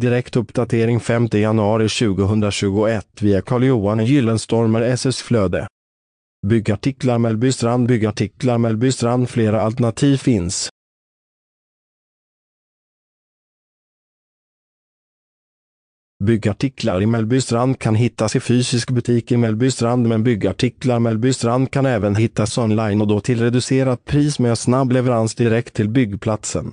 Direkt uppdatering 5 januari 2021 via Carl-Johan Gyllenstormer SS Flöde. Byggartiklar Mellbystrand Byggartiklar Mellbystrand Flera alternativ finns. Byggartiklar i Mellbystrand kan hittas i fysisk butik i Mellbystrand men byggartiklar Mellbystrand kan även hittas online och då till reducerat pris med snabb leverans direkt till byggplatsen.